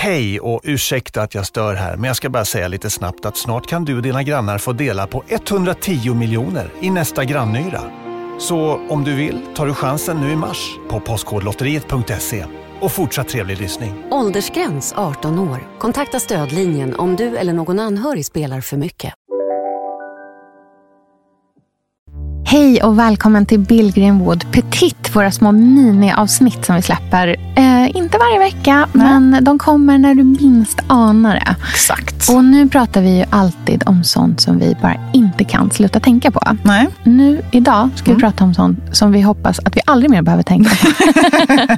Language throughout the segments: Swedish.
Hej och ursäkta att jag stör här, men jag ska bara säga lite snabbt att snart kan du och dina grannar få dela på 110 miljoner i nästa grannyra. Så om du vill tar du chansen nu i mars på Postkodlotteriet.se. Och fortsatt trevlig lyssning. Åldersgräns 18 år. Kontakta stödlinjen om du eller någon anhörig spelar för mycket. Hej och välkommen till Billgren Wood Petit, våra små miniavsnitt som vi släpper. Eh, inte varje vecka, men de kommer när du minst anar det. Exakt. Och nu pratar vi ju alltid om sånt som vi bara inte kan sluta tänka på. Nej. Nu idag ska vi prata om sånt som vi hoppas att vi aldrig mer behöver tänka på.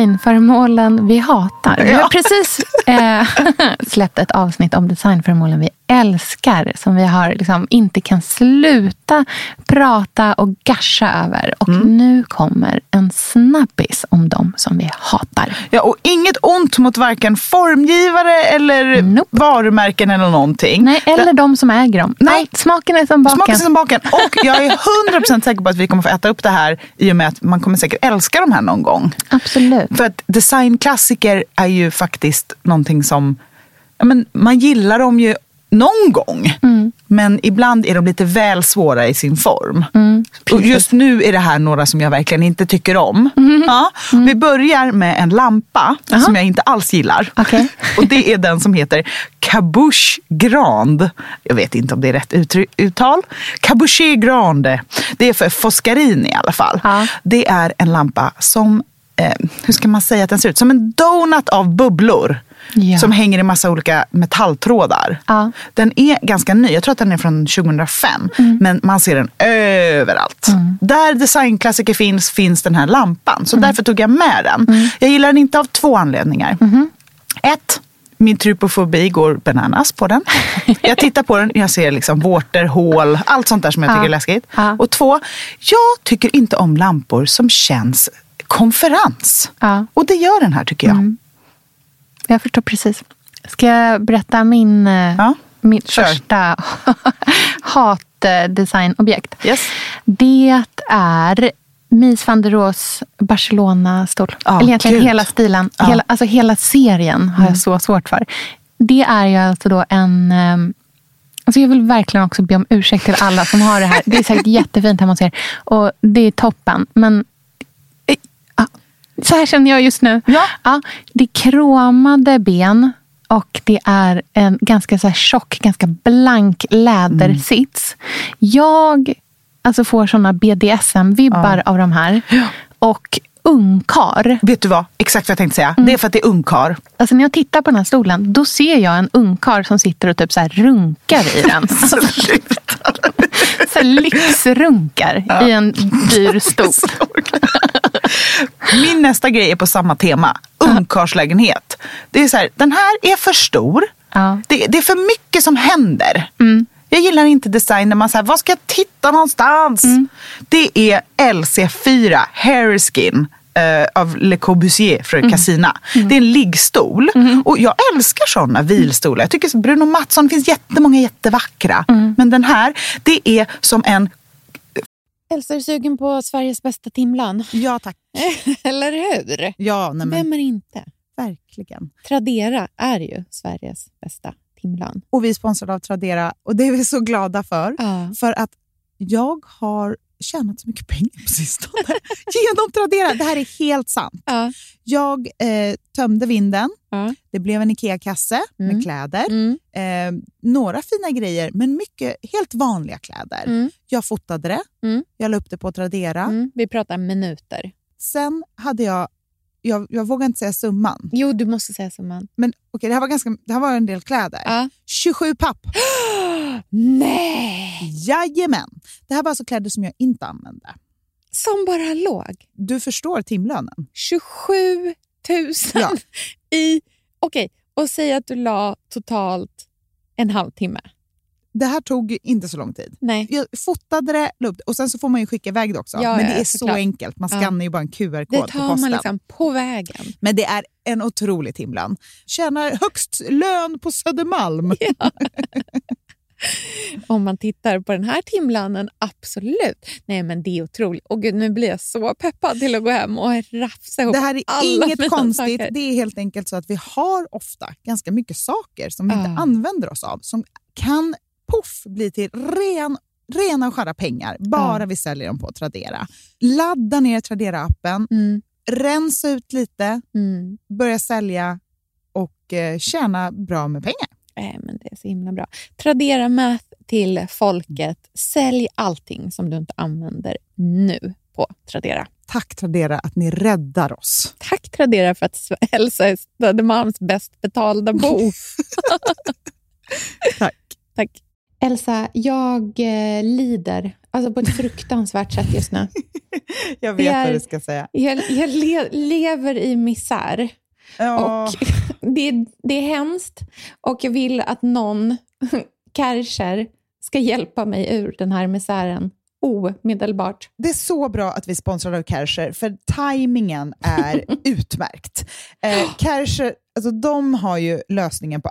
Designföremålen vi hatar. Vi har precis eh, släppt ett avsnitt om designföremålen vi älskar. Som vi har liksom inte kan sluta prata och gasha över. Och nu kommer en snabbis om dem som vi hatar. Ja, och inget ont mot varken formgivare eller Nope. varumärken eller någonting. Nej, eller de som äger dem. Nej. Allt, smaken är som baken. Smakar som baken. Och jag är 100% säker på att vi kommer få äta upp det här i och med att man kommer säkert älska de här någon gång. Absolut. För att designklassiker är ju faktiskt någonting som, ja, men man gillar dem ju någon gång. Mm. Men ibland är de lite väl svåra i sin form. Mm, och just nu är det här några som jag verkligen inte tycker om. Mm. Ja, Vi börjar med en lampa som jag inte alls gillar. Okej. Och det är den som heter Cabouche Grande. Jag vet inte om det är rätt uttal. Cabouche Grande. Det är för Foscarini i alla fall. Ja. Det är en lampa som, eh, hur ska man säga att den ser ut? Som en donut av bubblor. Ja. Som hänger i massa olika metalltrådar. Ja. Den är ganska ny, jag tror att den är från 2005. Mm. Men man ser den överallt. Där designklassiker finns, finns den här lampan. Så Mm. därför tog jag med den. Jag gillar den inte av två anledningar. Mm-hmm. Ett, min trypofobi går bananas på den. Jag tittar på den, jag ser liksom vårtor, hål, allt sånt där som jag tycker Ja. är läskigt. Ja. Och två, jag tycker inte om lampor som känns konferens. Ja. Mm. Och det gör den här tycker jag. Jag förstår precis. Ska jag berätta min, eh, Ja, kör. första hatdesignobjekt? Yes. Det är Mies van der Rohes Barcelona-stol. Ja, Eller egentligen gud. hela stilen. Ja. Mm. Hela, alltså hela serien har jag så svårt för. Det är ju alltså då en... ehm, Alltså jag vill verkligen också be om ursäkt till alla som har det här. Det är säkert jättefint hemma hos er. Och det är toppen. Men så här känner jag just nu. Ja. det är kromade ben. Och det är en ganska så här tjock, ganska blank lädersits. Jag alltså får såna BDSM-vibbar av de här. Och ungkar. Vet du vad? Exakt vad jag tänkte säga. Mm. Det är för att det är ungkar. Alltså när jag tittar på den här stolen, då ser jag en ungkar som sitter och typ så runkar i den. så lyxrunkar i en dyr stol. Min nästa grej är på samma tema. Ungkarlslägenhet. Det är så här, den här är för stor. Ja. Det, det är för mycket som händer. Jag gillar inte design där man säger, var ska jag titta någonstans? Det är LC4 Hareskin eh, av Le Corbusier från Casina. Det är en liggstol. Och jag älskar sådana vilstolar. Jag tycker Bruno Mattsson, det finns jättemånga jättevackra. Men den här, det är som en... Elsa, är du sugen på Sveriges bästa timlan? Ja tack. Eller hur? Ja, nej, men, Vem är inte? verkligen. Tradera är ju Sveriges bästa timlan. Och vi är sponsrade av Tradera och det är vi så glada för. Ja. För att jag har tjänat så mycket pengar på sistone genom Tradera. Det här är helt sant. Ja. Jag eh, tömde vinden. Ja. Det blev en IKEA-kasse Mm. med kläder. Mm. Eh, några fina grejer, men mycket helt vanliga kläder. Mm. Jag fotade det. Mm. Jag la upp det på Tradera. Mm. Vi pratar minuter. Sen hade jag, jag, jag vågar inte säga summan, Jo, du måste säga summan. men okej, det, här var ganska, det här var en del kläder. Ja. 27 papp. Nej! Jajamän. Det här var alltså kläder som jag inte använde. Som bara låg. Du förstår timlönen. 27 000 Ja. i... Okej, och säg att du la totalt en halvtimme. Det här tog inte så lång tid. Nej. Jag fotade det, la upp det och sen så får man ju skicka iväg det också. Ja, Men ja, det är så såklart. enkelt. Man Ja. skannar ju bara en QR-kod Det tar man liksom på vägen. Men det är en otrolig timlön. Tjänar högst lön på Södermalm. Om man tittar på den här timlönen, absolut. Nej, men det är otroligt. Och gud, nu blir jag så peppad till att gå hem och rafsa ihop Det här är alla inget konstigt. saker. Det är helt enkelt så att vi har ofta ganska mycket saker som vi inte Ja. använder oss av. Som kan poff bli till ren, rena och skära pengar bara Ja. vi säljer dem på Tradera. Ladda ner Tradera-appen, Mm, rensa ut lite, mm. börja sälja och eh, tjäna bra med pengar. Nej, men det är så himla bra. Tradera Math till folket. Sälj allting som du inte använder nu på Tradera. Tack Tradera att ni räddar oss. Tack Tradera för att Elsa är Södermalms bäst betalda bo. Tack. Tack. Elsa, jag eh, lider alltså på ett fruktansvärt sätt just nu. Jag vet är- vad du ska säga. Jag, jag le, lever i misär. Ja. Och det, det är hemskt och jag vill att någon, Kärcher, ska hjälpa mig ur den här misären omedelbart. Det är så bra att vi sponsrar av Kärcher, för tajmingen är utmärkt. Eh, Kärcher, alltså, de har ju lösningen på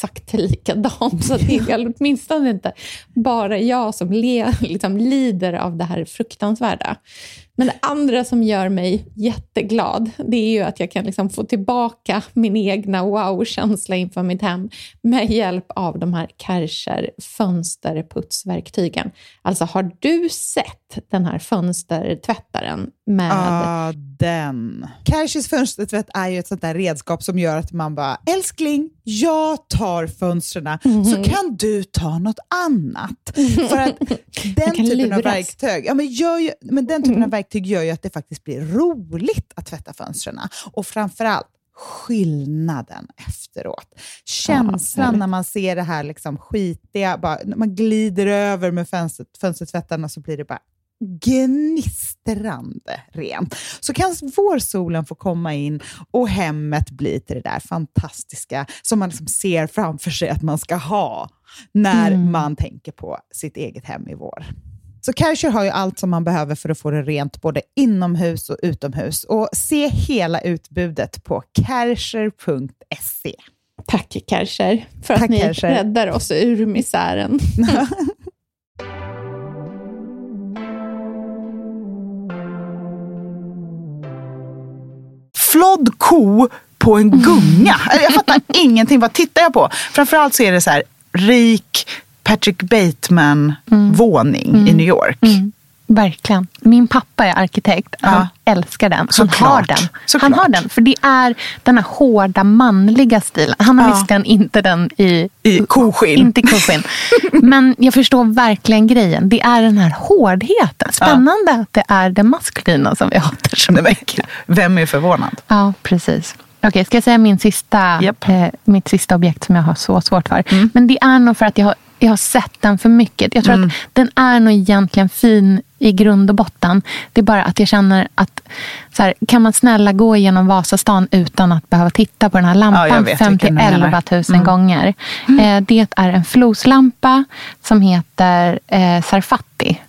exakt likadant. Så det är åtminstone inte bara jag som le, liksom, lider av det här fruktansvärda. Men det andra som gör mig jätteglad, det är ju att jag kan liksom få tillbaka min egna wow-känsla inför mitt hem med hjälp av de här Kärcher fönsterputsverktygen. Alltså, har du sett den här fönstertvättaren med... Ja, den. Kärchers fönstertvätt är ju ett sånt där redskap som gör att man bara, älskling, jag tar fönstren så kan du ta något annat. För att den typen av luras. verktyg, ja, men gör ju, men den typen av verktyg gör ju att det faktiskt blir roligt att tvätta fönstren. Och framförallt skillnaden efteråt. Känslan härligt. när man ser det här liksom skitiga, bara, man glider över med fönster, fönstertvättarna så blir det bara gnistrande rent. Så kan vårsolen få komma in och hemmet bli till det där fantastiska som man liksom ser framför sig att man ska ha när Mm. man tänker på sitt eget hem i vår. Så Kärcher har ju allt som man behöver för att få det rent både inomhus och utomhus. Och se hela utbudet på kärcher.se. Tack Kärcher, för att Tack, ni Kärcher. räddar oss ur misären. Flodd ko på en gunga. Jag fattar ingenting. Vad tittar jag på? Framförallt så är det så här rik Patrick Bateman-våning i New York. Mm. Verkligen. Min pappa är arkitekt. Han älskar den. Han Såklart. har den. Såklart. Han har den. För det är den här hårda manliga stilen. Han har Ja. visserligen inte den i, I koskinn. Inte koskinn. Men jag förstår verkligen grejen. Det är den här hårdheten. Spännande att det är det maskulina som vi hatar så mycket. Vem är förvånad? Ja, precis. Okej, ska jag säga min sista, Japp. eh, mitt sista objekt som jag har så svårt för? Men det är nog för att jag har, jag har sett den för mycket. Jag tror att den är nog egentligen fin i grund och botten. Det är bara att jag känner att så här, kan man snälla gå igenom Vasastan utan att behöva titta på den här Ja, lampan vet 5 vilken till du menar. 11 000 gånger. Eh, det är en floslampa som heter eh, Sarfatti.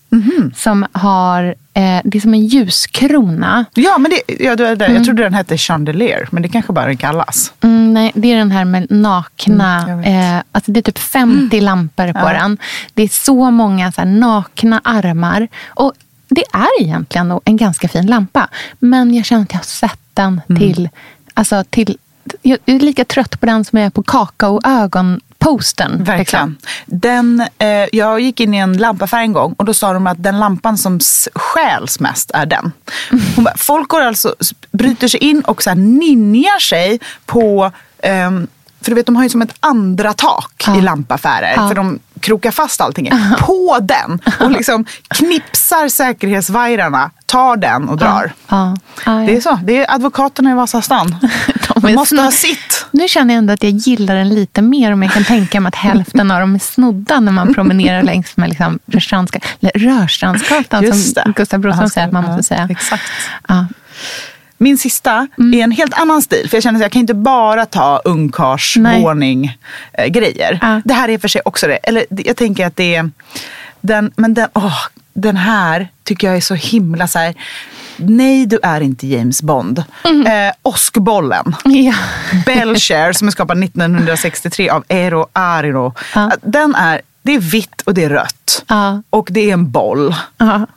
Som har, eh, det är som en ljuskrona. Ja, men det, ja, det, det, jag trodde den hette chandelier, men det kanske bara kallas. Mm, nej, det är den här med nakna. Mm, eh, alltså det är typ 50 lampor på den. Det är så många så här, nakna armar. Och det är egentligen en ganska fin lampa. Men jag känner att jag har sett den Mm. till... Alltså till jag är lika trött på den som jag är på kakaoögon-postern. Verkligen. Den, eh, jag gick in i en lampaffär en gång och då sa de att den lampan som stjäls mest är den. Hon bara, folk går alltså, bryter sig in och så här ninjar sig på ehm, för du vet, de har ju som ett andra tak Ja. i lampaffärer. Ja. För de krokar fast allting. På den! Och liksom knipsar säkerhetsvajrarna, tar den och drar. Ja, ja, Det är så. Det är advokaterna i Vasastan. De De måste ha sitt. Nu känner jag ändå att jag gillar den lite mer om jag kan tänka mig att hälften av dem är snodda när man promenerar längs med liksom Rörstrandsgatan som Gustav Broström säger att man måste säga. Exakt. Ja. Min sista Mm. är en helt annan stil. För jag känner att jag kan inte bara ta ungkarlsvåning eh, grejer. Ja. Det här är för sig också det. Eller jag tänker att det är den, men den, åh, den här tycker jag är så himla så här. Nej, du är inte James Bond. Mm. Eh, Åskbollen. Ja. Belcher som är skapad 1963 av Eero Aariro. Ja. Den är, det är vitt och det är rött. Ja. Och det är en boll.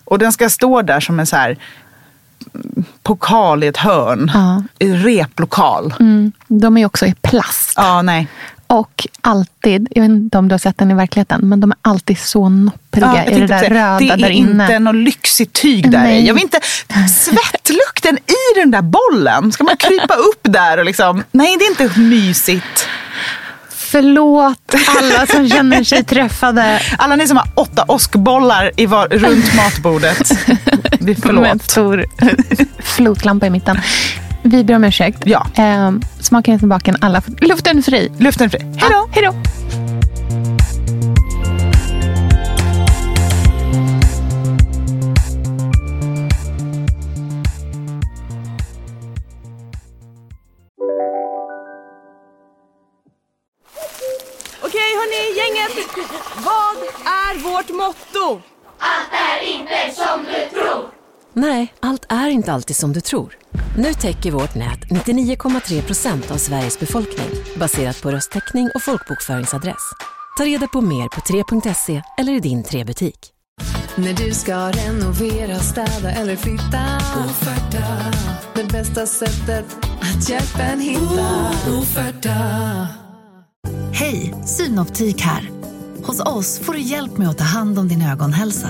Och den ska stå där som en så här mm, pokal i ett hörn. I replokal. Mm. De är också i plast. Ja, nej. Och alltid, jag vet inte om du har sett den i verkligheten, men de är alltid så noppriga Ja, i det där röda det är där inne. inte något lyxigt tyg där Nej. i. Jag vill inte svettlukten i den där bollen. Ska man krypa upp där och liksom, nej det är inte mysigt. Förlåt alla som känner sig träffade. Alla ni som har åtta åskbollar i var, runt matbordet. Vi Med en förlåt. stor flotlampa i mitten. Vi ber om ursäkt. Ja. Ehm, smaken är som baken, alla luften är fri. Luften är fri. Hej då! Ja, hej då. Okej hörni, gänget. Vad är vårt motto? Nej, allt är inte alltid som du tror. Nu täcker vårt nät 99,3 procent av Sveriges befolkning baserat på röstteckning och folkbokföringsadress. Ta reda på mer på 3.se eller i din 3-butik. När du ska renovera, städa eller flytta. Offerta. Det bästa sättet att hjälpa en hitta. Offerta. Hej, Synoptik här. Hos oss får du hjälp med att ta hand om din ögonhälsa.